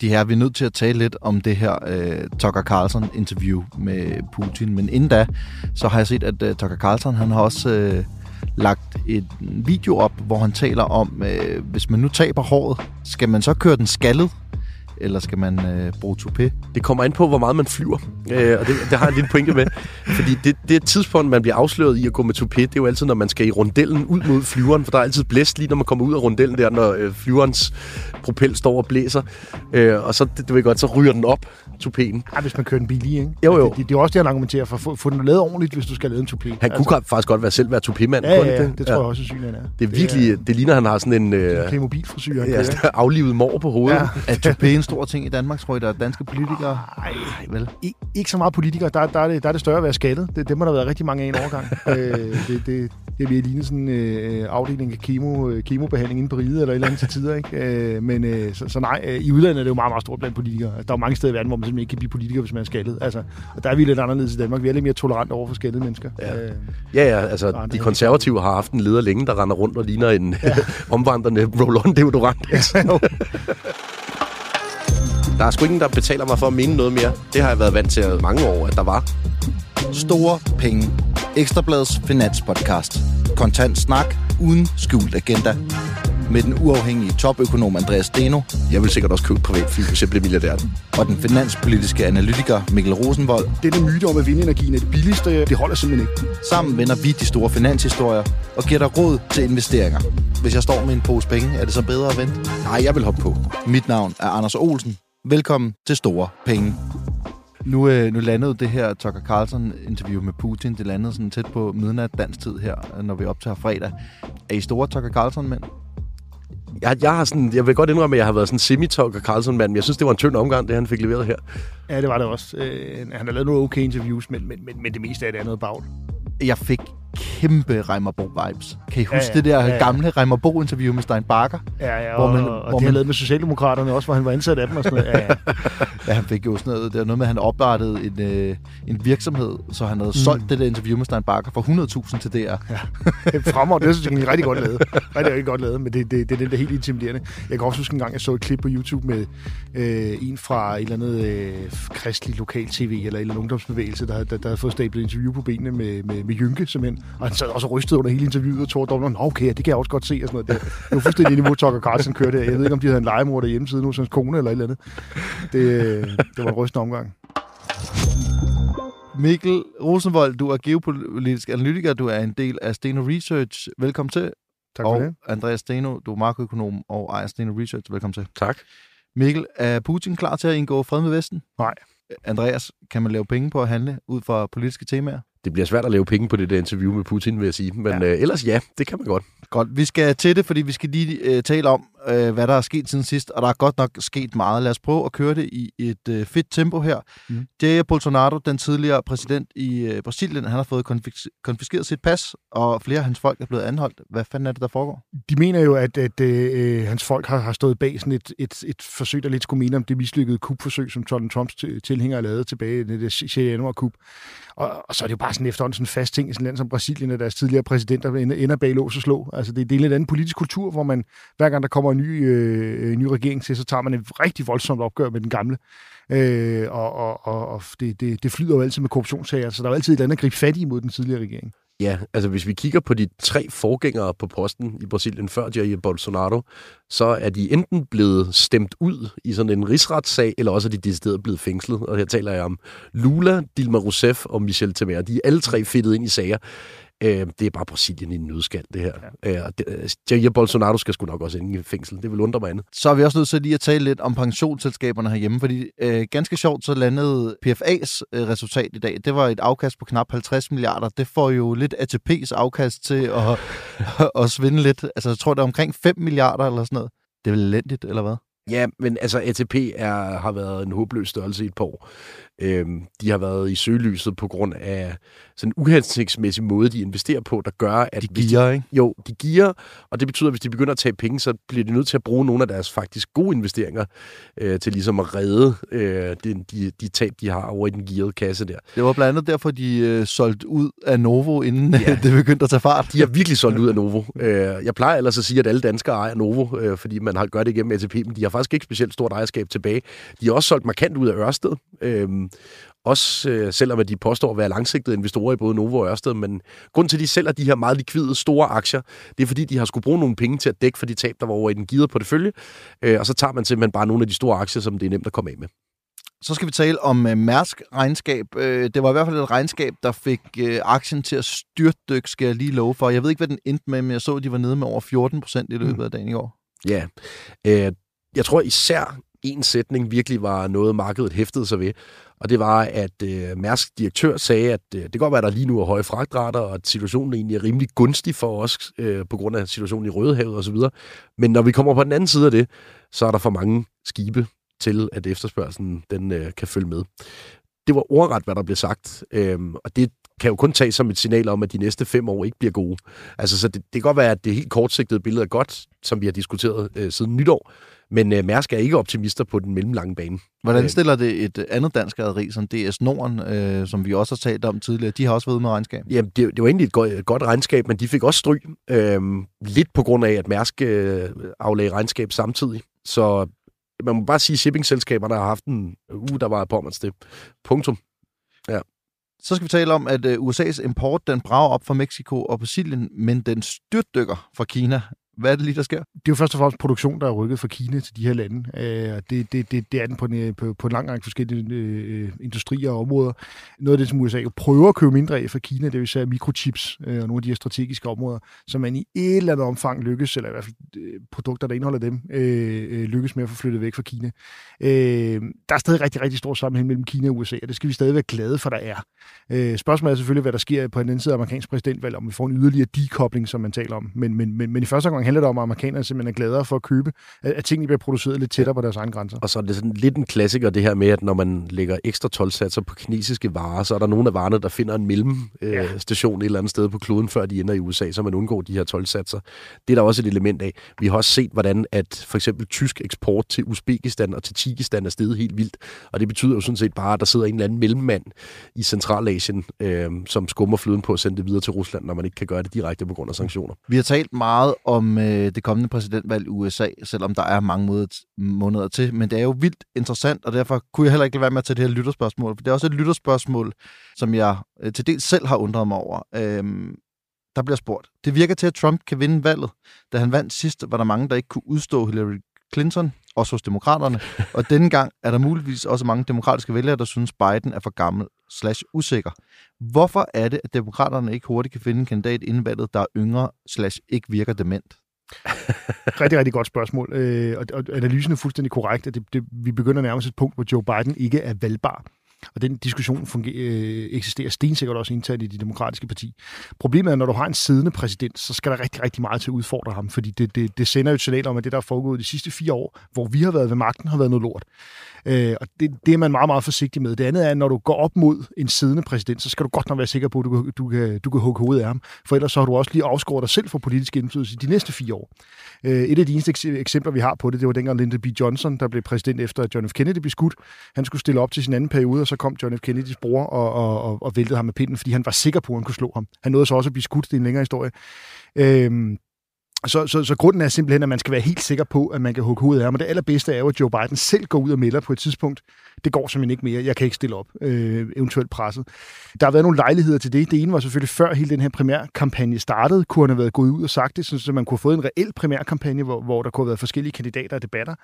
de her, vi er nødt til at tale lidt om det her uh, Tucker Carlson-interview med Putin. Men inden da, så har jeg set, at uh, Tucker Carlson, han har også uh, lagt en video op, hvor han taler om, uh, hvis man nu taber håret, skal man så køre den skaldet? Eller skal man øh, bruge toupé? Det kommer an på, hvor meget man flyver, øh, og det, det har jeg en lille pointe med. Fordi det, det tidspunkt, man bliver afsløret i at gå med toupé, det er jo altid, når man skal i rundellen ud mod flyveren, for der er altid blæst lige, når man kommer ud af rundellen der, når øh, flyverens propel står og blæser. Øh, og så, det, du ved godt, så ryger den op, tupéen. Ja, hvis man kører den bil i, ikke? Jo, jo. Altså, det, det, er også det, han argumenterer for. Få, få den lavet ordentligt, hvis du skal lave en tupé. Han altså. kunne faktisk godt være selv være tupémand. Ja, ja, ja, det, det tror ja. jeg også, at han er. Det er virkelig, det, det ligner, han har sådan en... Øh, Playmobil-frisyr, ja, aflivet mor på hovedet. Ja. Er tupé en stor ting i Danmark, tror jeg, der er danske politikere? Nej, vel? I, ikke så meget politikere. Der, der, er det, der er det større at være skattet. Det, det må der været rigtig mange af en overgang. øh, det, det, det vil ligne sådan en øh, afdeling af kemo, øh, kemobehandling inde på riget eller et eller andet til tider. Ikke? Øh, men øh, så, så nej, øh, i udlandet er det jo meget, meget stort blandt politikere. Altså, der er jo mange steder i verden, hvor man simpelthen ikke kan blive politiker, hvis man er skaldet. Altså, og der er vi lidt anderledes i Danmark. Vi er lidt mere tolerant over for skaldede mennesker. Ja, øh, ja, ja altså de konservative har haft en leder længe, der render rundt og ligner en ja. omvandrende roll-on deodorant. der er sgu ingen, der betaler mig for at mene noget mere. Det har jeg været vant til mange år, at der var. Store penge. Ekstrabladets finanspodcast. Kontant snak uden skjult agenda med den uafhængige topøkonom Andreas Steno. Jeg vil sikkert også købe privatfly, hvis jeg bliver milliardær. Og den finanspolitiske analytiker Mikkel Rosenvold. Det myte om, at vindenergien er det billigste, det holder simpelthen ikke. Sammen vender vi de store finanshistorier og giver dig råd til investeringer. Hvis jeg står med en pose penge, er det så bedre at vente? Nej, jeg vil hoppe på. Mit navn er Anders Olsen. Velkommen til Store Penge. Nu, øh, nu landede det her Tucker Carlson-interview med Putin. Det landede sådan tæt på midnat dansk tid her, når vi optager fredag. Er I store Tucker Carlson-mænd? Jeg, jeg, har sådan, jeg vil godt indrømme, at jeg har været sådan semi Tucker Carlson-mand, men jeg synes, det var en tynd omgang, det han fik leveret her. Ja, det var det også. Øh, han har lavet nogle okay interviews, men, men, men, men det meste af det er noget bagl. Jeg fik kæmpe Reimerbo-vibes. Kan I huske ja, ja, det der ja, ja. gamle Reimerbo-interview med Stein Bakker? Ja, ja, hvor man, og, hvor det man... lavet med Socialdemokraterne også, hvor han var ansat af dem og sådan noget. Ja, ja. ja han fik jo sådan noget, det var noget med, at han oprettede en, øh, en virksomhed, så han havde mm. solgt det der interview med Stein Bakker for 100.000 til DR. Ja. Fremover, det synes jeg er rigtig godt lavet. Rigtig, rigtig godt lavet, men det, det, det, det er det helt intimiderende. Jeg kan også huske en gang, jeg så et klip på YouTube med øh, en fra et eller andet øh, kristelig lokal tv, eller en eller anden ungdomsbevægelse, der, der, der havde fået stablet interview på benene med, med, med Jynke, simpelthen. Og han sad også rystede under hele interviewet og tog dommeren, okay, det kan jeg også godt se og sådan noget. Det, det var fuldstændig niveau, Tucker Carlson kørte. Jeg ved ikke, om de havde en legemor der hjemmeside nu, som kone eller et eller andet. Det, det var en rystende omgang. Mikkel Rosenvold, du er geopolitisk analytiker, du er en del af Steno Research. Velkommen til. Tak for og det. Andreas Steno, du er makroøkonom og ejer Steno Research. Velkommen til. Tak. Mikkel, er Putin klar til at indgå fred med Vesten? Nej. Andreas, kan man lave penge på at handle ud fra politiske temaer? Det bliver svært at lave penge på det der interview med Putin, vil jeg sige. Men ja. øh, ellers ja, det kan man godt. Godt. Vi skal til det, fordi vi skal lige øh, tale om, øh, hvad der er sket siden sidst. Og der er godt nok sket meget. Lad os prøve at køre det i et øh, fedt tempo her. Mm. Jair Bolsonaro, den tidligere præsident i øh, Brasilien, han har fået konfis- konfiskeret sit pas, og flere af hans folk er blevet anholdt. Hvad fanden er det, der foregår? De mener jo, at, at øh, hans folk har, har stået bag sådan et, et, et forsøg, der lidt skulle mene om det mislykkede kupforsøg, som Donald Trumps tilhængere lavede tilbage i det 6. januar kup. Og, og så er det jo bare sådan efterhånden sådan en fast ting i sådan et land som Brasilien, at deres tidligere præsidenter ender bag lås og slå. Altså det, det er en lidt anden politisk kultur, hvor man hver gang der kommer en ny, øh, en ny regering til, så tager man et rigtig voldsomt opgør med den gamle. Øh, og og, og, og det, det, det flyder jo altid med korruptionssager, så der er jo altid et andet at gribe fat i mod den tidligere regering. Ja, altså hvis vi kigger på de tre forgængere på posten i Brasilien før Jair Bolsonaro, så er de enten blevet stemt ud i sådan en rigsretssag, eller også er de decideret blevet fængslet. Og her taler jeg om Lula, Dilma Rousseff og Michel Temer. De er alle tre fedtet ind i sager. Øh, det er bare Brasilien i en nødskal, det her. Ja. Øh, det, Jair Bolsonaro skal sgu nok også ind i fængsel. Det vil undre mig andet. Så er vi også nødt til lige at tale lidt om pensionsselskaberne herhjemme, fordi øh, ganske sjovt så landede PFA's øh, resultat i dag. Det var et afkast på knap 50 milliarder. Det får jo lidt ATP's afkast til at, at svinde lidt. Altså, jeg tror, det er omkring 5 milliarder eller sådan noget. Det er vel elendigt, eller hvad? Ja, men altså ATP er, har været en håbløs størrelse i et par år. Øh, de har været i søgelyset på grund af sådan en uhensigtsmæssig måde, de investerer på, der gør, at... De giver, ikke? Jo, de giver, og det betyder, at hvis de begynder at tage penge, så bliver de nødt til at bruge nogle af deres faktisk gode investeringer øh, til ligesom at redde øh, de, de, de tab, de har over i den gearede kasse der. Det var blandt andet derfor, de øh, solgte ud af Novo, inden ja. det begyndte at tage fart. De har virkelig solgt ud af Novo. Øh, jeg plejer ellers at sige, at alle danskere ejer Novo, øh, fordi man har gjort det igennem ATP, men de har faktisk ikke specielt stort ejerskab tilbage. De har også solgt markant ud af Ørsted. Øh, også øh, selvom at de påstår at være langsigtede investorer i både Novo og Ørsted, men grund til, at de sælger de her meget likvide store aktier, det er fordi, de har skulle bruge nogle penge til at dække for de tab, der var over i den givet portefølje, øh, og så tager man simpelthen bare nogle af de store aktier, som det er nemt at komme af med. Så skal vi tale om uh, Mærsk regnskab. Uh, det var i hvert fald et regnskab, der fik uh, aktien til at styrtdykke, skal jeg lige love for. Jeg ved ikke, hvad den endte med, men jeg så, at de var nede med over 14 procent i løbet af dagen i går. Ja, øh, jeg tror især en sætning virkelig var noget, markedet hæftede sig ved. Og det var, at øh, Mærsk direktør sagde, at øh, det kan godt være, at der lige nu er høje fragtrater, og at situationen egentlig er rimelig gunstig for os, øh, på grund af situationen i Rødehavet osv. Men når vi kommer på den anden side af det, så er der for mange skibe til, at efterspørgselen den, øh, kan følge med. Det var ordret, hvad der blev sagt, øh, og det kan jo kun tage som et signal om, at de næste fem år ikke bliver gode. Altså, så det, det kan godt være, at det helt kortsigtede billede er godt, som vi har diskuteret øh, siden nytår, men øh, Mærsk er ikke optimister på den mellemlange bane. Hvordan øh. stiller det et andet dansk rederi som DS Norden, øh, som vi også har talt om tidligere? De har også været med regnskab. Jamen, det, det var egentlig et godt, et godt regnskab, men de fik også stryg. Øh, lidt på grund af, at Mærsk øh, aflagde regnskab samtidig. Så man må bare sige, at shippingselskaberne har haft en uge, der var på det. Punktum. Ja. Så skal vi tale om, at øh, USA's import den brager op fra Mexico og Brasilien, men den styrtdykker fra Kina. Hvad er det lige, der sker? Det er jo først og fremmest produktion, der er rykket fra Kina til de her lande. Øh, det, det, det, det er den på en, øh, på, på en lang række forskellige øh, industrier og områder. Noget af det, som USA jo prøver at købe mindre af fra Kina, det vil sige mikrochips øh, og nogle af de her strategiske områder, som man i et eller andet omfang lykkes, eller i hvert fald øh, produkter, der indeholder dem, øh, øh lykkes med at få flyttet væk fra Kina. Øh, der er stadig rigtig, rigtig stor sammenhæng mellem Kina og USA, og det skal vi stadig være glade for, der er. Øh, spørgsmålet er selvfølgelig, hvad der sker på den anden side af amerikansk præsidentvalg, om vi får en yderligere dekobling, som man taler om. Men, men, men, men i første omgang handler det om, at amerikanerne simpelthen er gladere for at købe, at, at tingene bliver produceret lidt tættere på deres egne grænser. Og så er det sådan lidt en klassiker, det her med, at når man lægger ekstra tolvsatser på kinesiske varer, så er der nogle af varerne, der finder en mellemstation øh, ja. et eller andet sted på kloden, før de ender i USA, så man undgår de her tolvsatser. Det er der også et element af. Vi har også set, hvordan at for eksempel tysk eksport til Uzbekistan og til Tjikistan er steget helt vildt. Og det betyder jo sådan set bare, at der sidder en eller anden mellemmand i Centralasien, øh, som skummer fløden på at sende det videre til Rusland, når man ikke kan gøre det direkte på grund af sanktioner. Vi har talt meget om øh, det kommende præsidentvalg i USA, selvom der er mange måneder til, men det er jo vildt interessant, og derfor kunne jeg heller ikke lade være med at tage det her lytterspørgsmål, for det er også et lytterspørgsmål, som jeg øh, til dels selv har undret mig over. Øhm, der bliver spurgt. Det virker til, at Trump kan vinde valget. Da han vandt sidst, var der mange, der ikke kunne udstå Hillary Clinton, også hos demokraterne. Og denne gang er der muligvis også mange demokratiske vælgere, der synes, Biden er for gammel slash usikker. Hvorfor er det, at demokraterne ikke hurtigt kan finde en kandidat inden valget, der er yngre slash ikke virker dement? rigtig, rigtig godt spørgsmål. Øh, og, og analysen er fuldstændig korrekt, at det, det, vi begynder nærmest et punkt, hvor Joe Biden ikke er valgbar. Og den diskussion fungerer, øh, eksisterer stensikkert også internt i de demokratiske parti. Problemet er, når du har en siddende præsident, så skal der rigtig, rigtig meget til at udfordre ham, fordi det, det, det sender jo et signal om, at det, der er foregået de sidste fire år, hvor vi har været ved magten, har været noget lort. Øh, og det, det er man meget, meget forsigtig med. Det andet er, at når du går op mod en siddende præsident, så skal du godt nok være sikker på, at du, du, kan, du kan hugge hovedet af ham. For ellers så har du også lige afskåret dig selv fra politisk indflydelse i de næste fire år. Øh, et af de eneste eksempler, vi har på det, det var dengang Lyndon B. Johnson, der blev præsident efter, at John F. Kennedy blev skudt. Han skulle stille op til sin anden periode, og så kom John F. Kennedys bror og, og, og, og væltede ham med pinden, fordi han var sikker på, at han kunne slå ham. Han nåede så også at blive skudt. Det er en længere historie. Øh, så, så, så grunden er simpelthen, at man skal være helt sikker på, at man kan hugge hovedet af ham. Og det allerbedste er jo, at Joe Biden selv går ud og melder på et tidspunkt, det går simpelthen ikke mere, jeg kan ikke stille op, øh, eventuelt presset. Der har været nogle lejligheder til det. Det ene var selvfølgelig før hele den her primærkampagne startede, kunne han have været gået ud og sagt det, så man kunne have fået en reel primærkampagne, hvor, hvor der kunne have været forskellige kandidater og debatter.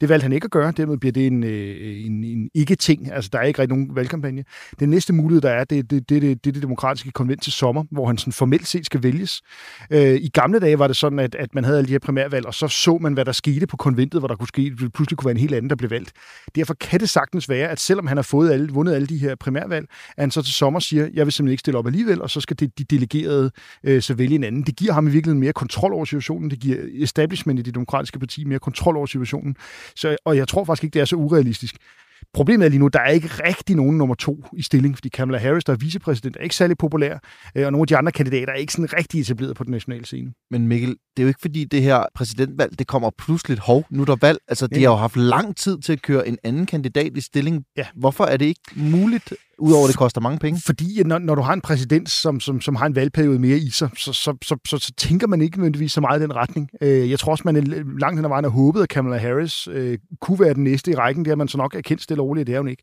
Det valgte han ikke at gøre, dermed bliver det en, øh, en, en ikke-ting, altså der er ikke rigtig nogen valgkampagne. Den næste mulighed, der er, det, det, det, det, det, det demokratiske konvent til sommer, hvor han sådan formelt set skal vælges. Øh, I gamle dage var det sådan, at, at man havde alle de her primærvalg, og så så man, hvad der skete på konventet, hvor der kunne ske, pludselig kunne være en helt anden, der blev valgt. Derfor kan det sagtens være, at selvom han har fået alle, vundet alle de her primærvalg, at han så til sommer siger, jeg vil simpelthen ikke stille op alligevel, og så skal det, de delegerede øh, så vælge en anden. Det giver ham i virkeligheden mere kontrol over situationen, det giver establishment i det demokratiske parti mere kontrol over situationen, så, og jeg tror faktisk ikke, det er så urealistisk. Problemet er lige nu, der er ikke rigtig nogen nummer to i stilling, fordi Kamala Harris, der er vicepræsident, er ikke særlig populær, øh, og nogle af de andre kandidater er ikke sådan rigtig etableret på den nationale scene. Men Mikkel, det er jo ikke fordi det her præsidentvalg, det kommer pludseligt, hov, nu er der valg. Altså, de har jo haft lang tid til at køre en anden kandidat i stilling. Ja. Hvorfor er det ikke muligt, udover at det koster mange penge? Fordi når, når du har en præsident, som, som, som har en valgperiode mere i sig, så, så, så, så, så tænker man ikke nødvendigvis så meget i den retning. Øh, jeg tror også, man er langt hen ad vejen har håbet, at Kamala Harris øh, kunne være den næste i rækken. Det har man så nok erkendt stille og roligt, det er hun ikke.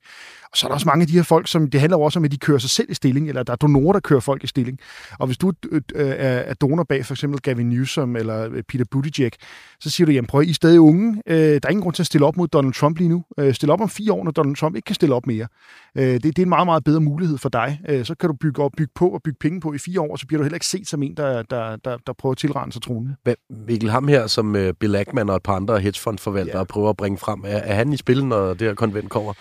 Og så er der også mange af de her folk, som det handler også om, at de kører sig selv i stilling, eller der er donorer, der kører folk i stilling. Og hvis du øh, er donor bag for eksempel Gavin Newsom eller øh, Peter Buttigieg, så siger du, jamen prøv, I er stadig unge. Øh, der er ingen grund til at stille op mod Donald Trump lige nu. Stil op om fire år, når Donald Trump ikke kan stille op mere. Det, det er en meget, meget bedre mulighed for dig. Så kan du bygge op, bygge på og bygge penge på i fire år, og så bliver du heller ikke set som en, der, der, der, der prøver at tilrende sig tronen. Mikkel Ham her, som Bill Ackman og et par andre hedgefondforvaltere ja. prøver at bringe frem, er, er han i spil, når det her konvent kommer?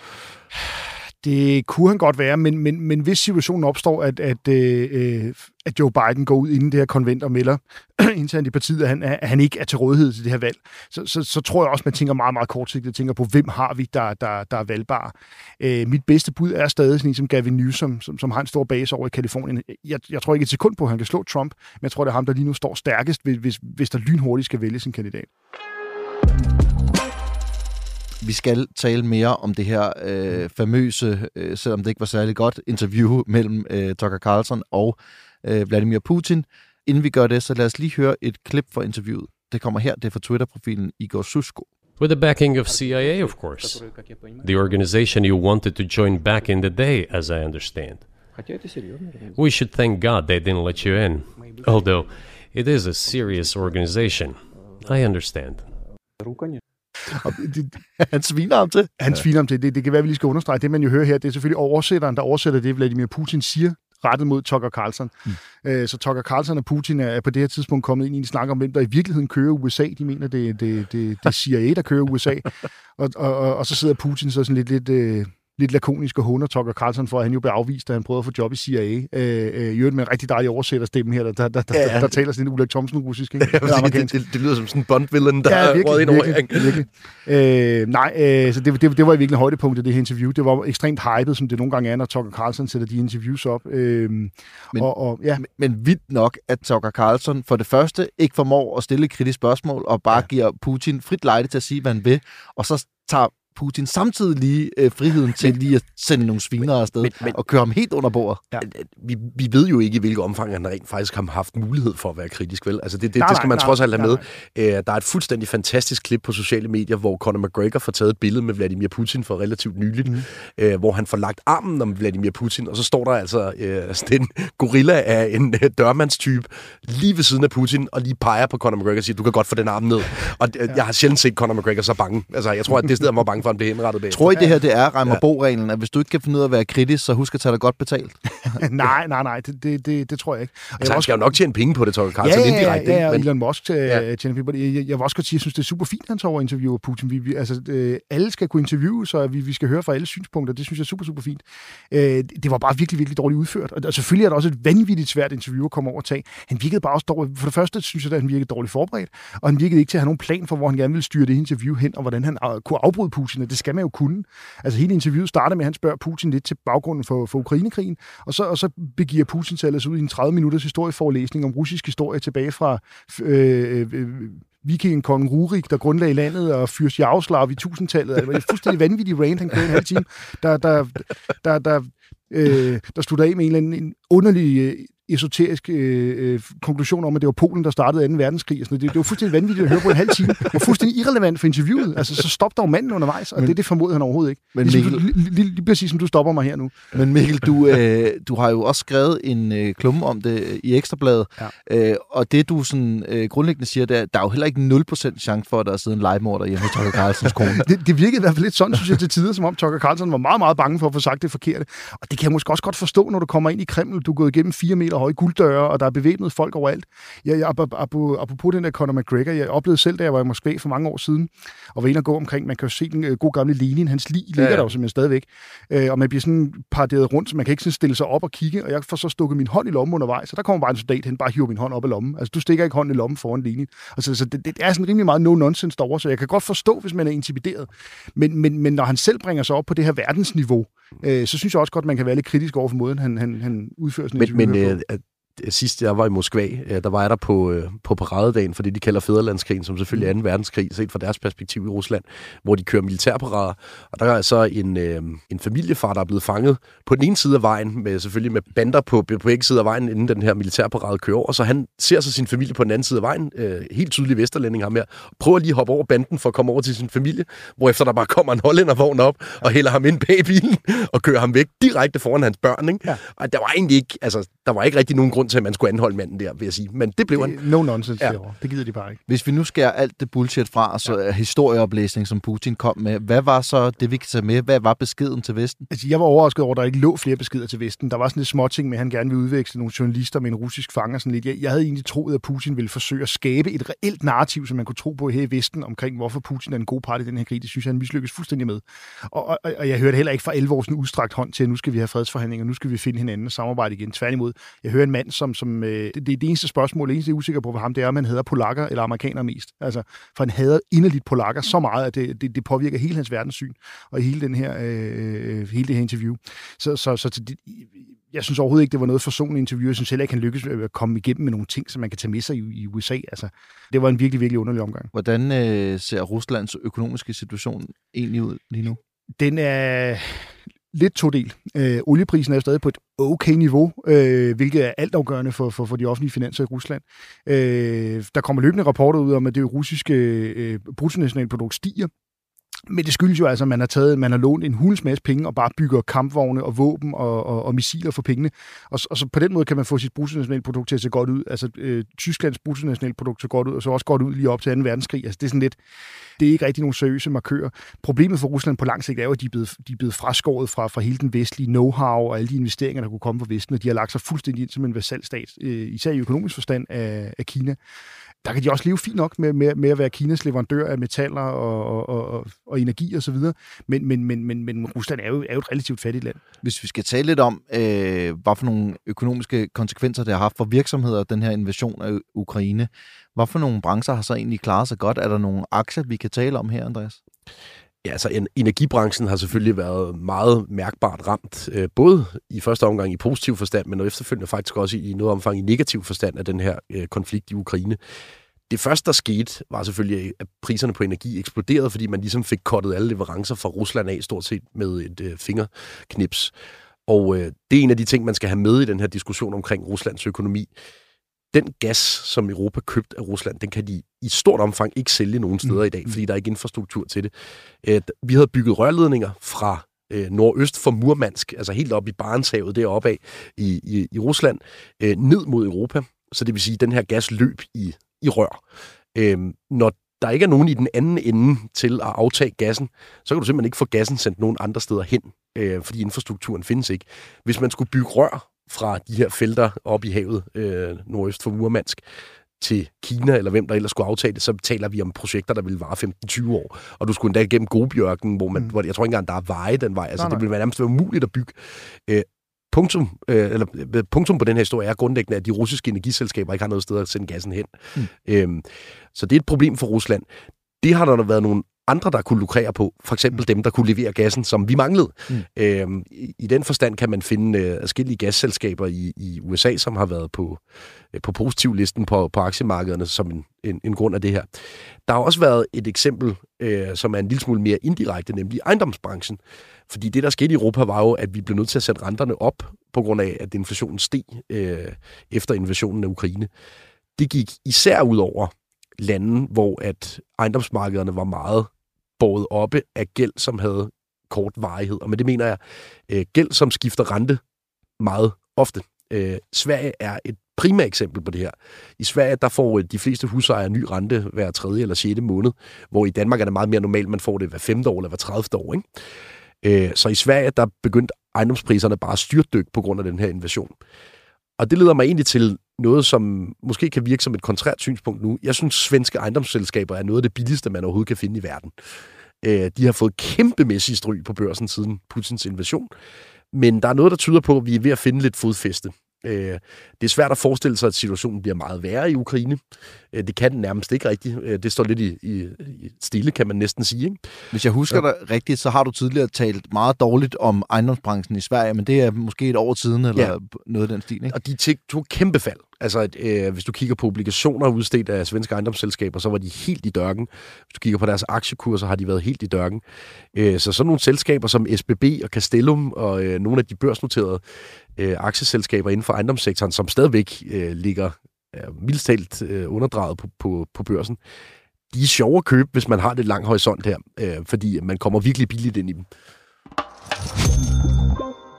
Det kunne han godt være, men, men, men hvis situationen opstår, at, at, øh, øh at Joe Biden går ud inden det her konvent og melder internt i partiet, at han, at han ikke er til rådighed til det her valg, så, så, så tror jeg også, man tænker meget, meget kortsigtet. tænker på, hvem har vi, der, der, der er valgbare. Øh, mit bedste bud er stadig sådan en som Gavin Newsom, som, som har en stor base over i Kalifornien. Jeg, jeg tror ikke et sekund på, at han kan slå Trump, men jeg tror, det er ham, der lige nu står stærkest, hvis, hvis der lynhurtigt skal vælges en kandidat. Vi skal tale mere om det her øh, famøse, øh, selvom det ikke var særlig godt, interview mellem øh, Tucker Carlson og øh, Vladimir Putin. Inden vi gør det, så lad os lige høre et klip fra interviewet. Det kommer her, det er fra Twitter-profilen Igor Susko. With the backing of CIA, of course. The organization you wanted to join back in the day, as I understand. We should thank God they didn't let you in. Although, it is a serious organization. I understand. Og det, han sviner ham til. Han sviner ham til. Det, det kan være, vi lige skal understrege. Det, man jo hører her, det er selvfølgelig oversætteren, der oversætter det, Vladimir Putin siger, rettet mod Tucker Carlson. Mm. Øh, så Tucker Carlson og Putin er på det her tidspunkt kommet ind i en snak om, hvem der i virkeligheden kører USA. De mener, det, det, det, det er CIA, der kører USA. og, og, og, og så sidder Putin så sådan lidt, lidt øh, lidt lakonisk og hunder Tucker Carlson for, at han jo blev afvist, da han prøvede at få job i CIA. Øh, øh, I øvrigt med en rigtig dejlig oversætterstemme her, der, der, der, ja, ja. der, der taler sådan en Ulrik Thomsen russisk. Ikke? Ja, det, det, det, det, lyder som sådan en Bond-villain, der ja, virkelig, ind over. Virkelig, virkelig. Øh, nej, øh, så det, det, det var i virkelig højdepunktet, det her interview. Det var ekstremt hyped, som det nogle gange er, når Tucker Carlson sætter de interviews op. Øh, men, og, og, ja. men, men vildt nok, at Tucker Carlson for det første ikke formår at stille kritiske spørgsmål, og bare ja. giver Putin frit lejde til at sige, hvad han vil, og så tager Putin samtidig lige øh, friheden til lige at sende nogle svinere afsted men, men, og køre ham helt under bordet. Ja. Vi, vi ved jo ikke, i hvilket omfang han rent faktisk har haft mulighed for at være kritisk, vel? Altså det, det, nej, det skal man nej, trods alt have nej, med. Nej. Øh, der er et fuldstændig fantastisk klip på sociale medier, hvor Conor McGregor får taget et billede med Vladimir Putin for relativt nyligt, mm. øh, hvor han får lagt armen om Vladimir Putin, og så står der altså øh, en gorilla af en øh, dørmandstype lige ved siden af Putin, og lige peger på Conor McGregor og siger, du kan godt få den arm ned. Og øh, ja. jeg har sjældent set Conor McGregor så bange. Altså jeg tror, at det sted, han var bange for, at han blev henrettet bag. Tror I, det her det er Reimer ja. Bo-reglen, at hvis du ikke kan finde ud af at være kritisk, så husk at tage dig godt betalt? nej, nej, nej, det, det, det, det tror jeg ikke. Altså, han skal jo nok tjene penge på det, Torkel Carlsen, ja, ja, indirekte. Ja, ja, men... Elon Musk ja. tjener penge Jeg, jeg, jeg vil også godt sige, at jeg synes, det er super fint, at han tager over interviewer Putin. Vi, vi, altså, øh, alle skal kunne interviewe, så vi, vi skal høre fra alle synspunkter. Det synes jeg er super, super fint. Øh, det var bare virkelig, virkelig dårligt udført. Og, og selvfølgelig er det også et vanvittigt svært interview at komme over og tage. Han virkede bare også dårligt. For det første synes jeg, at han virkede dårligt forberedt, og han virkede ikke til at have nogen plan for, hvor han gerne ville styre det interview hen, og hvordan han øh, kunne afbryde Putin. Og det skal man jo kunne. Altså hele interviewet starter med, at han spørger Putin lidt til baggrunden for, for Ukrainekrigen, og så, og så begiver Putin sig ud i en 30 minutters historieforelæsning om russisk historie tilbage fra øh, øh, øh Rurik, der grundlagde landet, og Fyrst Jaroslav i tusindtallet. Det var en fuldstændig vanvittig rant, han kørte en halv time, der, der, der, der, øh, der slutter af med en eller anden en underlig øh, esoterisk øh, øh, konklusion om, at det var Polen, der startede 2. verdenskrig. Og sådan det, det var fuldstændig vanvittigt at høre på en halv time. Var fuldstændig irrelevant for interviewet. Altså, så stop dog manden undervejs, og men, det, det formodede han overhovedet ikke. Men ligesom, Mikkel, lige, lige, lige præcis som du stopper mig her nu. Men Mikkel, du, øh, du har jo også skrevet en øh, klumme om det i Ekstrabladet, ja. øh, og det du sådan øh, grundlæggende siger, det er, der er jo heller ikke 0% chance for, at der er siddet en legemorder hjemme hos Tucker Carlsons kone. det, det virkede i hvert fald lidt sådan, synes jeg, til tider, som om Tucker Carlson var meget, meget bange for at få sagt det forkerte. Og det kan jeg måske også godt forstå, når du kommer ind i Kreml, du er gået igennem fire meter og høje gulddøre, og der er bevæbnet folk overalt. Jeg, jeg, apropos den der Conor McGregor, jeg oplevede selv, da jeg var i Moskva for mange år siden, og var inde og gå omkring, man kan jo se den øh, gode gamle Lenin, hans lig ligger ja, ja. der jo simpelthen stadigvæk, øh, og man bliver sådan paraderet rundt, så man kan ikke sådan stille sig op og kigge, og jeg får så stukket min hånd i lommen undervejs, så der kommer bare en soldat hen, bare hiver min hånd op i lommen. Altså, du stikker ikke hånden i lommen foran Lenin. Altså, så det, det er sådan rimelig meget no-nonsense derovre, så jeg kan godt forstå, hvis man er intimideret. Men, men, men når han selv bringer sig op på det her verdensniveau, øh, så synes jeg også godt, man kan være lidt kritisk over for måden, han, han, han udfører sådan men, men, øh, sidst jeg var i Moskva, der var jeg der på, øh, på paradedagen for det, de kalder Fæderlandskrigen, som selvfølgelig er 2. verdenskrig, set fra deres perspektiv i Rusland, hvor de kører militærparader. Og der er så en, øh, en familiefar, der er blevet fanget på den ene side af vejen, med selvfølgelig med bander på, på begge sider af vejen, inden den her militærparade kører over. Så han ser så sin familie på den anden side af vejen, øh, helt tydelig vesterlænding ham her, prøver lige at hoppe over banden for at komme over til sin familie, hvorefter der bare kommer en hollændervogn op og hælder ham ind bag bilen og kører ham væk direkte foran hans børn. Ikke? Ja. Og der var egentlig ikke, altså, der var ikke rigtig nogen grund til, at man skulle anholde manden der, vil jeg sige. Men det blev han. No nonsense ja. derovre. Det gider de bare ikke. Hvis vi nu skærer alt det bullshit fra, så ja. historieoplæsning, som Putin kom med, hvad var så det, vi kan tage med? Hvad var beskeden til Vesten? Altså, jeg var overrasket over, at der ikke lå flere beskeder til Vesten. Der var sådan lidt småting med, at han gerne ville udveksle nogle journalister med en russisk fanger. Sådan lidt. Jeg, jeg havde egentlig troet, at Putin ville forsøge at skabe et reelt narrativ, som man kunne tro på her i Vesten, omkring hvorfor Putin er en god part i den her krig. Det synes jeg, han mislykkes fuldstændig med. Og, og, og jeg hørte heller ikke fra 11 år sådan udstrakt hånd til, at nu skal vi have fredsforhandlinger, nu skal vi finde hinanden og samarbejde igen. Tværtimod, jeg hører en mand, som, som øh, det, det, det eneste spørgsmål, det eneste, jeg er usikker på for ham, det er, om han hader polakker eller amerikanere mest. Altså, for han hader inderligt polakker så meget, at det, det, det påvirker hele hans verdenssyn og hele, den her, øh, hele det her interview. Så, så, så det, jeg synes overhovedet ikke, det var noget forsonende interview. Jeg synes heller ikke, han lykkes med at komme igennem med nogle ting, som man kan tage med sig i, i USA. Altså, det var en virkelig, virkelig underlig omgang. Hvordan øh, ser Ruslands økonomiske situation egentlig ud lige nu? Den er lidt to del. Øh, olieprisen er stadig på et okay niveau, øh, hvilket er altafgørende for, for, for de offentlige finanser i Rusland. Øh, der kommer løbende rapporter ud om, at det russiske øh, bruttonationalprodukt stiger, men det skyldes jo altså, at man har, taget, man har lånt en hulens masse penge og bare bygger kampvogne og våben og, og, og missiler for pengene. Og, og så på den måde kan man få sit bruttonationalprodukt til at se godt ud. Altså øh, Tysklands bruttonationalprodukt ser godt ud, og så også godt ud lige op til 2. verdenskrig. Altså det er sådan lidt, det er ikke rigtig nogen seriøse markører. Problemet for Rusland på lang sigt er jo, at de er blevet, de er blevet fraskåret fra, fra hele den vestlige know-how og alle de investeringer, der kunne komme fra Vesten, og de har lagt sig fuldstændig ind som en vasalstat, øh, især i økonomisk forstand af, af Kina der kan de også leve fint nok med, med, med at være Kinas leverandør af metaller og, og, og, og energi osv., og men, men, men, men, men Rusland er jo, er jo et relativt fattigt land. Hvis vi skal tale lidt om, øh, hvad for nogle økonomiske konsekvenser det har haft for virksomheder, den her invasion af Ukraine, hvad for nogle brancher har så egentlig klaret sig godt? Er der nogle aktier, vi kan tale om her, Andreas? Ja, altså energibranchen har selvfølgelig været meget mærkbart ramt, øh, både i første omgang i positiv forstand, men efterfølgende faktisk også i noget omfang i negativ forstand af den her øh, konflikt i Ukraine. Det første, der skete, var selvfølgelig, at priserne på energi eksploderede, fordi man ligesom fik kottet alle leverancer fra Rusland af, stort set med et øh, fingerknips. Og øh, det er en af de ting, man skal have med i den her diskussion omkring Ruslands økonomi den gas, som Europa købt af Rusland, den kan de i stort omfang ikke sælge nogen steder mm. i dag, fordi der er ikke infrastruktur til det. Vi havde bygget rørledninger fra øh, nordøst for Murmansk, altså helt op i Barentshavet deroppe af i, i, i Rusland, øh, ned mod Europa. Så det vil sige, at den her gas løb i, i rør. Øh, når der ikke er nogen i den anden ende til at aftage gassen, så kan du simpelthen ikke få gassen sendt nogen andre steder hen, øh, fordi infrastrukturen findes ikke. Hvis man skulle bygge rør fra de her felter op i havet øh, nordøst for Murmansk til Kina, eller hvem der ellers skulle aftage det, så taler vi om projekter, der vil vare 15-20 år. Og du skulle endda igennem Gobjørken, hvor man, mm. hvor jeg tror ikke engang, der er veje den vej. Altså, nej, nej. det ville være nærmest være umuligt at bygge. Øh, punktum, øh, eller, øh, punktum på den her historie er grundlæggende, at de russiske energiselskaber ikke har noget sted at sende gassen hen. Mm. Øhm, så det er et problem for Rusland. Det har der været nogle andre, der kunne lukrere på. For eksempel dem, der kunne levere gassen, som vi manglede. Mm. Øhm, i, I den forstand kan man finde øh, forskellige gasselskaber i, i USA, som har været på, øh, på positivlisten på, på aktiemarkederne som en, en, en grund af det her. Der har også været et eksempel, øh, som er en lille smule mere indirekte, nemlig ejendomsbranchen. Fordi det, der skete i Europa, var jo, at vi blev nødt til at sætte renterne op, på grund af, at inflationen steg øh, efter invasionen af Ukraine. Det gik især ud over lande, hvor at ejendomsmarkederne var meget båret oppe af gæld, som havde kort varighed. Og med det mener jeg øh, gæld, som skifter rente meget ofte. Øh, Sverige er et primært eksempel på det her. I Sverige, der får øh, de fleste husejere ny rente hver tredje eller sjette måned, hvor i Danmark er det meget mere normalt, man får det hver femte år eller hver 30. år. Ikke? Øh, så i Sverige, der begyndte ejendomspriserne bare at styrtdykke på grund af den her invasion. Og det leder mig egentlig til noget, som måske kan virke som et kontrært synspunkt nu. Jeg synes, svenske ejendomsselskaber er noget af det billigste, man overhovedet kan finde i verden. Øh, de har fået kæmpemæssige stryg på børsen siden Putins invasion. Men der er noget, der tyder på, at vi er ved at finde lidt fodfæste. Øh, det er svært at forestille sig, at situationen bliver meget værre i Ukraine. Øh, det kan den nærmest ikke rigtigt. Øh, det står lidt i, i, i stille, kan man næsten sige. Ikke? Hvis jeg husker ja. dig rigtigt, så har du tidligere talt meget dårligt om ejendomsbranchen i Sverige, men det er måske et år siden, eller ja. noget af den stil. Ikke? Og de tog kæmpe fald. Altså, øh, hvis du kigger på obligationer udstedt af svenske ejendomsselskaber, så var de helt i dørken. Hvis du kigger på deres aktiekurser, har de været helt i dørken. Øh, så sådan nogle selskaber som SBB og Castellum og øh, nogle af de børsnoterede øh, aktieselskaber inden for ejendomssektoren, som stadigvæk øh, ligger øh, mildstalt øh, underdrejet på, på, på børsen, de er sjove at købe, hvis man har det lang horisont her, øh, fordi man kommer virkelig billigt ind i dem.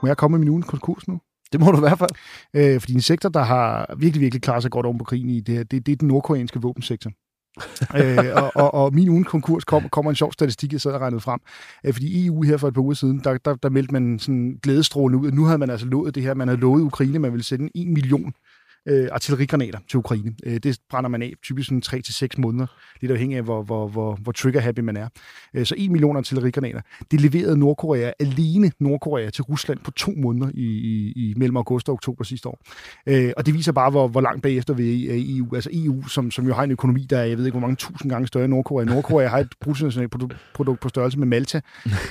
Må jeg komme med min ugens konkurs nu? Det må du i hvert fald. Øh, fordi en sektor, der har virkelig, virkelig klaret sig godt oven på krigen i det her, det, det er den nordkoreanske våbensektor. øh, og, og, og min ugen konkurs kom, kommer en sjov statistik, jeg sad og regnede frem. Øh, fordi EU her for et par uger siden, der, der, der meldte man sådan glædestrålende ud, at nu havde man altså lovet det her, man havde lovet Ukraine, man ville sende en million øh, artillerigranater til Ukraine. Øh, det brænder man af typisk sådan 3-6 måneder, lidt afhængig af, hvor, hvor, hvor, hvor trigger-happy man er. Øh, så 1 million artillerigranater. Det leverede Nordkorea alene Nordkorea til Rusland på to måneder i, i, i mellem august og oktober sidste år. Øh, og det viser bare, hvor, hvor langt bagefter vi er i EU. Altså EU, som, som jo har en økonomi, der er, jeg ved ikke, hvor mange tusind gange større end Nordkorea. Nordkorea har et bruttonationalt produkt på størrelse med Malta.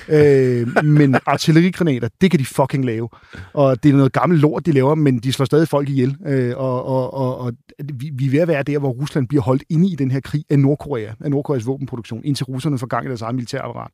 øh, men artillerigranater, det kan de fucking lave. Og det er noget gammelt lort, de laver, men de slår stadig folk ihjel. Øh, og og, og, og, og vi, vi er ved at være der, hvor Rusland bliver holdt inde i den her krig af Nordkorea, af Nordkoreas våbenproduktion, indtil russerne får gang i deres eget militærapparat.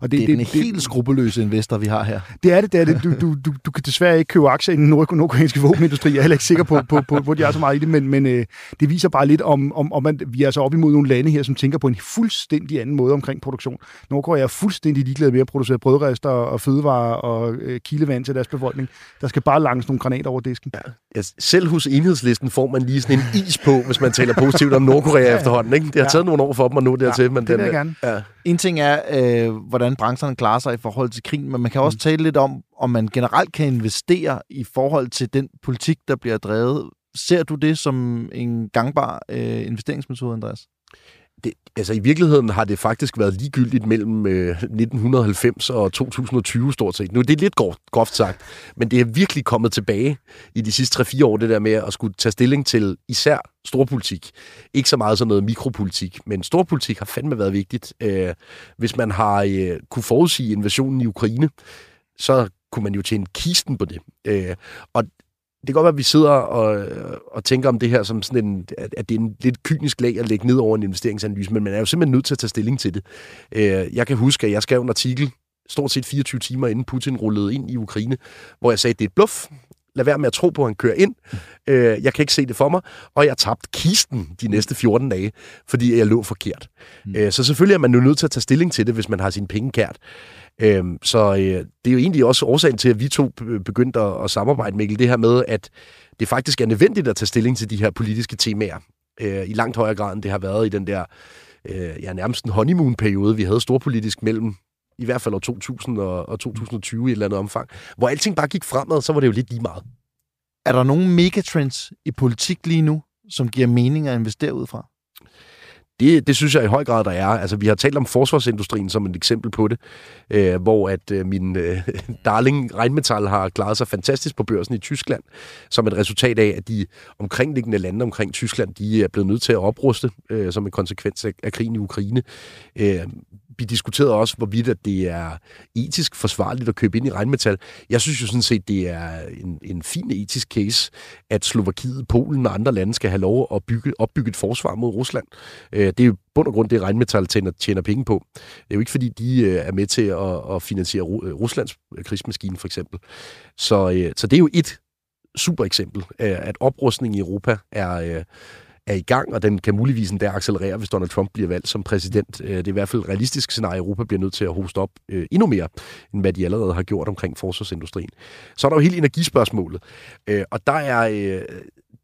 Og det, det er det, den det, helt skrupelløse investor, vi har her. Det er det, det er det. Du, du, du, du kan desværre ikke købe aktier i den nord nordkoreanske våbenindustri. Jeg er heller ikke sikker på, på, på, at de er så meget i det, men, men øh, det viser bare lidt om, om, om at vi er altså op imod nogle lande her, som tænker på en fuldstændig anden måde omkring produktion. Nordkorea er fuldstændig ligeglade med at producere brødrester og fødevarer og øh, kildevand til deres befolkning. Der skal bare langes nogle granater over disken. Ja. Selv hos enhedslisten får man lige sådan en is på, hvis man taler positivt om Nordkorea ja. efterhånden. Ikke? Det har ja. taget nogle år for dem at nå dertil. Ja, men det den, vil jeg gerne. Ja. En ting er, øh, hvordan brancherne klarer sig i forhold til krigen, men man kan også mm. tale lidt om, om man generelt kan investere i forhold til den politik, der bliver drevet. Ser du det som en gangbar øh, investeringsmetode, Andreas? Det, altså i virkeligheden har det faktisk været ligegyldigt mellem øh, 1990 og 2020 stort set. Nu det er lidt groft, groft sagt, men det er virkelig kommet tilbage i de sidste 3-4 år, det der med at skulle tage stilling til især storpolitik. Ikke så meget sådan noget mikropolitik, men storpolitik har fandme været vigtigt. Øh, hvis man har øh, kunne forudsige invasionen i Ukraine, så kunne man jo tjene kisten på det. Øh, og det kan godt være, at vi sidder og, og tænker om det her som sådan en, at det er en lidt kynisk lag at lægge ned over en investeringsanalyse, men man er jo simpelthen nødt til at tage stilling til det. Øh, jeg kan huske, at jeg skrev en artikel stort set 24 timer inden Putin rullede ind i Ukraine, hvor jeg sagde, at det er et bluff. Lad være med at tro på, at han kører ind. Øh, jeg kan ikke se det for mig. Og jeg tabte kisten de næste 14 dage, fordi jeg lå forkert. Mm. Øh, så selvfølgelig er man jo nødt til at tage stilling til det, hvis man har sine penge kært. Øhm, så øh, det er jo egentlig også årsagen til, at vi to begyndte at, at samarbejde, Mikkel, det her med, at det faktisk er nødvendigt at tage stilling til de her politiske temaer øh, i langt højere grad, end det har været i den der øh, ja, nærmest en honeymoon-periode, vi havde storpolitisk mellem i hvert fald år 2000 og, og 2020 i et eller andet omfang, hvor alting bare gik fremad, så var det jo lidt lige meget. Er der nogle megatrends i politik lige nu, som giver mening at investere ud fra? Det, det synes jeg i høj grad, der er. Altså, vi har talt om forsvarsindustrien som et eksempel på det, øh, hvor at øh, min øh, darling Rheinmetall har klaret sig fantastisk på børsen i Tyskland, som et resultat af, at de omkringliggende lande omkring Tyskland, de er blevet nødt til at opruste øh, som en konsekvens af, af krigen i Ukraine. Øh, vi diskuterede også, hvorvidt at det er etisk forsvarligt at købe ind i regnmetal. Jeg synes jo sådan set, det er en, en fin etisk case, at Slovakiet, Polen og andre lande skal have lov at bygge, opbygge et forsvar mod Rusland. Øh, det er jo bund og grund det, regnmetal tjener, tjener penge på. Det er jo ikke, fordi de øh, er med til at, at finansiere øh, Ruslands øh, krigsmaskine, for eksempel. Så, øh, så det er jo et super eksempel, øh, at oprustning i Europa er er i gang, og den kan muligvis endda accelerere, hvis Donald Trump bliver valgt som præsident. Øh, det er i hvert fald et realistisk scenarie, at Europa bliver nødt til at hoste op øh, endnu mere, end hvad de allerede har gjort omkring forsvarsindustrien. Så er der jo hele energispørgsmålet, øh, og der er øh,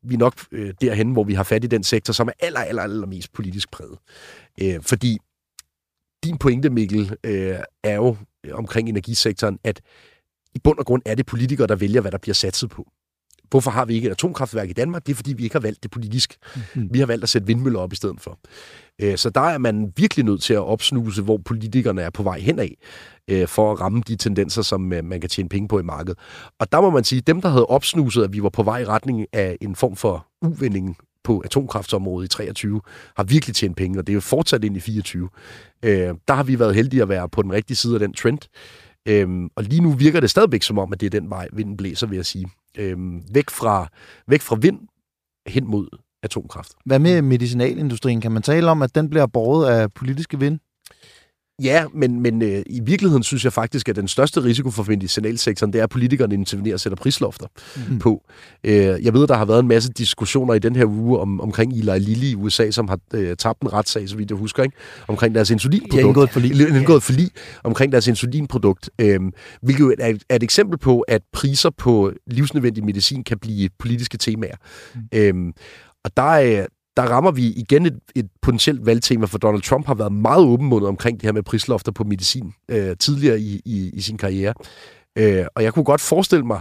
vi nok øh, derhen, hvor vi har fat i den sektor, som er aller, aller, aller mest politisk præget. Fordi din pointe, Mikkel, er jo omkring energisektoren, at i bund og grund er det politikere, der vælger, hvad der bliver satset på hvorfor har vi ikke et atomkraftværk i Danmark? Det er, fordi vi ikke har valgt det politisk. Mm. Vi har valgt at sætte vindmøller op i stedet for. Øh, så der er man virkelig nødt til at opsnuse, hvor politikerne er på vej henad, øh, for at ramme de tendenser, som øh, man kan tjene penge på i markedet. Og der må man sige, at dem, der havde opsnuset, at vi var på vej i retning af en form for uvending på atomkraftsområdet i 23, har virkelig tjent penge, og det er jo fortsat ind i 24. Der har vi været heldige at være på den rigtige side af den trend. og lige nu virker det stadigvæk som om, at det er den vej, vinden blæser, vil jeg sige. Øhm, væk, fra, væk fra vind hen mod atomkraft. Hvad med medicinalindustrien? Kan man tale om, at den bliver båret af politiske vind? Ja, men, men øh, i virkeligheden synes jeg faktisk, at den største risiko for medicinalsektoren, det er, at politikerne intervenerer og sætter prislofter mm. på. Øh, jeg ved, der har været en masse diskussioner i den her uge om, omkring Eli Lilly i USA, som har øh, tabt en retssag, så vidt jeg husker, ikke? omkring deres insulinprodukt. Har indgået forlig. Indgået forlig omkring deres insulinprodukt, øh, hvilket er, er et eksempel på, at priser på livsnødvendig medicin kan blive politiske temaer. Mm. Øh, og der er, der rammer vi igen et, et potentielt valgtema, for Donald Trump har været meget åbenmundet omkring det her med prislofter på medicin øh, tidligere i, i, i sin karriere. Øh, og jeg kunne godt forestille mig,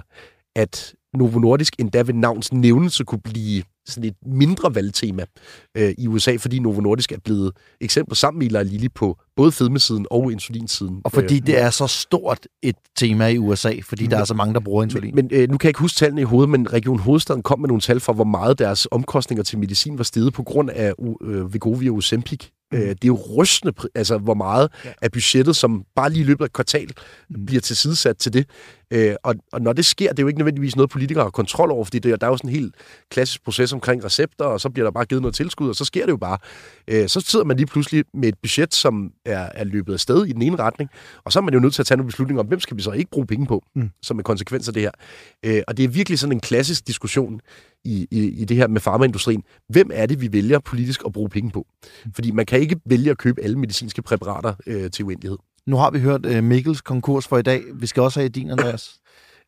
at Novo Nordisk endda ved navns nævnelse kunne blive sådan et mindre valgtema øh, i USA, fordi Novo Nordisk er blevet eksempel sammen med Eli Lilly på både fedmesiden og insulinsiden. Og fordi øh, det er så stort et tema i USA, fordi men, der er så mange, der bruger insulin. Men, men øh, nu kan jeg ikke huske tallene i hovedet, men Region Hovedstaden kom med nogle tal for, hvor meget deres omkostninger til medicin var steget på grund af øh, Vegovia og Ozempic. Øh, det er jo rystende, altså hvor meget ja. af budgettet, som bare lige i løbet af et kvartal mm. bliver tilsidesat til det. Øh, og, og når det sker, det er jo ikke nødvendigvis noget, politikere har kontrol over, fordi det, der er jo sådan en helt klassisk proces omkring recepter, og så bliver der bare givet noget tilskud, og så sker det jo bare. Øh, så sidder man lige pludselig med et budget, som er, er løbet af sted i den ene retning, og så er man jo nødt til at tage nogle beslutninger om, hvem skal vi så ikke bruge penge på, mm. som en konsekvens af det her. Øh, og det er virkelig sådan en klassisk diskussion i, i, i det her med farmaindustrien. Hvem er det, vi vælger politisk at bruge penge på? Fordi man kan ikke vælge at købe alle medicinske præparater øh, til uendelighed. Nu har vi hørt uh, Mikkels konkurs for i dag. Vi skal også have din, Andreas.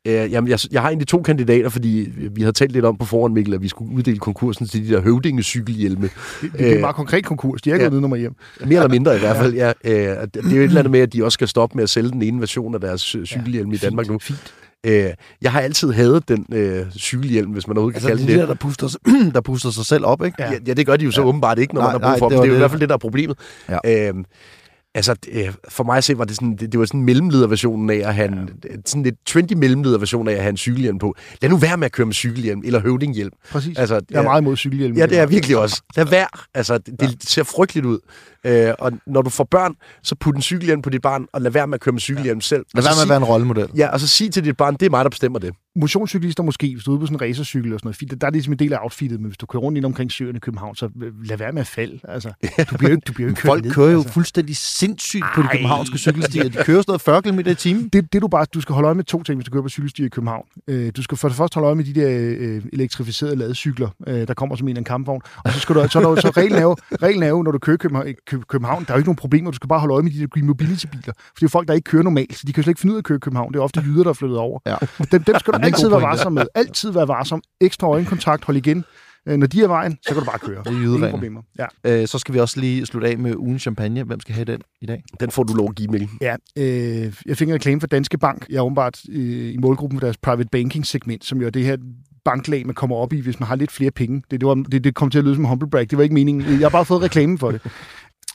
Uh, jamen, jeg, jeg har egentlig to kandidater, fordi vi havde talt lidt om på forhånd, Mikkel, at vi skulle uddele konkursen til de der høvdingecykelhjelme. Det, det er en meget konkret konkurs. De er ikke ja, gået ned hjem. Mere eller mindre i hvert fald, ja. Uh, det er jo et eller andet med, at de også skal stoppe med at sælge den ene version af deres cykelhjelme ja, i Danmark nu. Fint. Øh, jeg har altid hadet den øh, cykelhjelm, hvis man overhovedet altså, kan kalde det det. Der puster, der puster sig selv op, ikke? Ja, ja det gør de jo så ja. åbenbart ikke, når nej, man har brug for nej, dem. Det, det er jo det. i hvert fald det, der er problemet. Ja. Øh, Altså, for mig at se, var det sådan, det, det var sådan en mellemlederversion af at have en, ja. sådan lidt trendy mellemlederversion af at have en cykelhjelm på. Lad nu være med at køre med cykelhjelm eller høvdinghjelm. Præcis. Altså, jeg er meget imod cykelhjelm. Ja, det er virkelig også. Lad være. Altså, det, ja. det ser frygteligt ud. Øh, og når du får børn, så put en cykelhjelm på dit barn, og lad være med at køre med cykelhjelm ja. selv. Lad være med at være en rollemodel. Ja, og så sig til dit barn, det er mig, der bestemmer det. Motionscyklister måske, hvis du er ude på sådan en racercykel og sådan noget, der er det ligesom en del af outfittet, men hvis du kører rundt ind omkring søerne i København, så lad være med at falde. Altså, du bliver jo, du bliver jo Folk kører jo altså. fuldstændig sindssygt på de københavnske cykelstier. De kører sådan noget 40 km i timen. Det, det du bare, du skal holde øje med to ting, hvis du kører på cykelstier i København. Øh, du skal for det første holde øje med de der øh, elektrificerede ladecykler, øh, der kommer som en af en kampvogn. Og så skal du, så, der, så reglen, er jo, reglen er jo, når du kører i København, der er jo ikke nogen problemer. Du skal bare holde øje med de der green mobility-biler. For det er folk, der ikke kører normalt, så de kan slet ikke finde ud af at køre København. Det er ofte jyder, der er flyttet over. Ja. Dem, dem skal du altid være varsom med. Altid være varsom. Ekstra øjenkontakt, hold igen. Øh, når de er vejen, så kan du bare køre. Det er Ingen problemer. Ja. Øh, så skal vi også lige slutte af med ugen champagne. Hvem skal have den i dag? Den får du lov at give, Mikkel. Ja, øh, jeg fik en reklame for Danske Bank. Jeg er åbenbart øh, i målgruppen for deres private banking segment, som jo er det her banklag, man kommer op i, hvis man har lidt flere penge. Det, det, var, det, det kom til at lyde som humble brag. Det var ikke meningen. Jeg har bare fået reklame for det.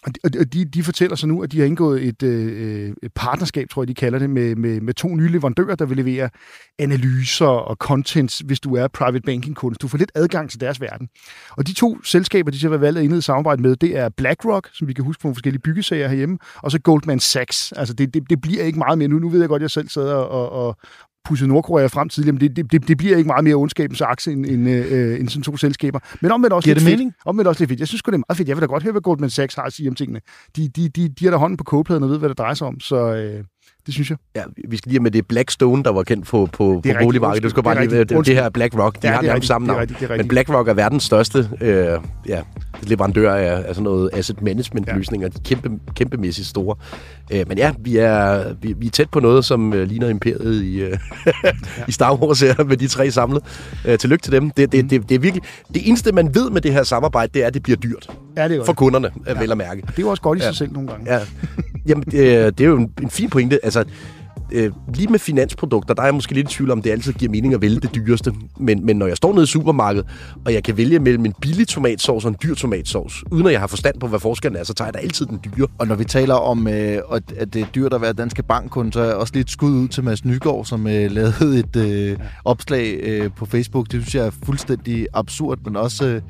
Og de, de fortæller så nu, at de har indgået et, øh, et partnerskab, tror jeg, de kalder det, med, med, med to nye leverandører, der vil levere analyser og contents, hvis du er private banking-kunde. Du får lidt adgang til deres verden. Og de to selskaber, de så har valgt at indlede samarbejde med, det er BlackRock, som vi kan huske fra nogle forskellige byggesager herhjemme, og så Goldman Sachs. Altså, det, det, det bliver ikke meget mere nu. Nu ved jeg godt, at jeg selv sidder og, og, pusset Nordkorea frem tidligere, men det, det, det bliver ikke meget mere ondskabens aktie end, end, øh, end sådan to selskaber. Men omvendt også Giver lidt det mening? fedt. Omvendt også lidt fedt. Jeg synes det er meget fedt. Jeg vil da godt høre, hvad Goldman Sachs har at sige om tingene. De, de, de, de har da hånden på kogepladen og ved, hvad det drejer sig om. Så, øh, det synes jeg. Ja, vi skal lige med det Blackstone, der var kendt på, på, på boligmarkedet. Du skal bare lige det, det her BlackRock, de ja, har nærmest samme navn. Det det Men BlackRock er verdens største øh, ja, leverandør af, af sådan noget asset management løsninger. Ja. De er kæmpe, kæmpemæssigt store. Øh, men ja, vi er, vi, vi er tæt på noget, som øh, ligner imperiet i, øh, ja. i Star Wars her, med de tre samlet. Øh, tillykke til dem. Det, det, mm. det, det, er virkelig, det eneste, man ved med det her samarbejde, det er, at det bliver dyrt. Ja, det er for kunderne, ja. vel at mærke. Det er jo også godt i sig ja. selv nogle gange. Ja. Jamen, det, det er jo en, en fin pointe. Altså, øh, lige med finansprodukter, der er jeg måske lidt i tvivl om, det altid giver mening at vælge det dyreste. Men, men når jeg står nede i supermarkedet, og jeg kan vælge mellem en billig tomatsauce og en dyr tomatsauce, uden at jeg har forstand på, hvad forskellen er, så tager jeg da altid den dyre. Og når vi taler om, øh, at det er dyrt at være danske bankkunde, så er jeg også lidt skud ud til Mads Nygaard, som øh, lavede et øh, opslag øh, på Facebook. Det synes jeg er fuldstændig absurd, men også øh,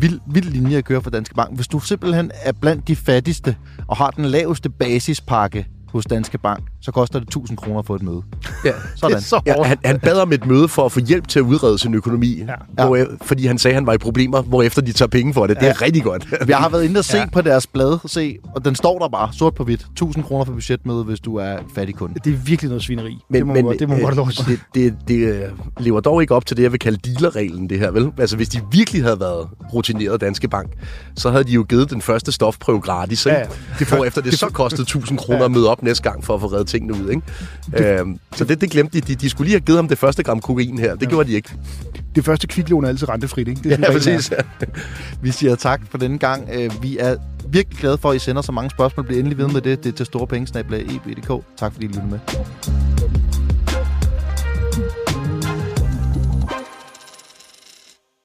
vild, vild linje at køre for Danske Bank. Hvis du simpelthen er blandt de fattigste og har den laveste basispakke hos Danske Bank, så koster det 1000 kroner for et møde. Ja. Sådan. Så ja, han, han bad om et møde for at få hjælp til at udrede sin økonomi, ja. hvor, fordi han sagde, at han var i problemer, hvorefter de tager penge for det. Det er rigtig godt. Jeg har været inde og se ja. på deres blad, se, og den står der bare sort på hvidt. 1000 kroner for budgetmøde, hvis du er fattig kunde. Det er virkelig noget svineri. Men, det må men, man, det må man godt lov det, det, det, øh, lever dog ikke op til det, jeg vil kalde dealerreglen, det her, vel? Altså, hvis de virkelig havde været rutineret Danske Bank, så havde de jo givet den første stofprøve gratis, ikke? Ja, ja. Det får efter det så kostede 1000 kroner ja. at møde op næste gang for at få reddet tingene ud, ikke? Det, øhm, så det, det glemte de. de. De skulle lige have givet ham det første gram kokain her. Det ja. gjorde de ikke. Det første kviklån er altid rentefrit, ikke? Det er ja, præcis. Ja. Vi siger tak for denne gang. Øh, vi er virkelig glade for, at I sender så mange spørgsmål. Bliv endelig ved med det. Det er til store penge, e Tak fordi I lyttede med.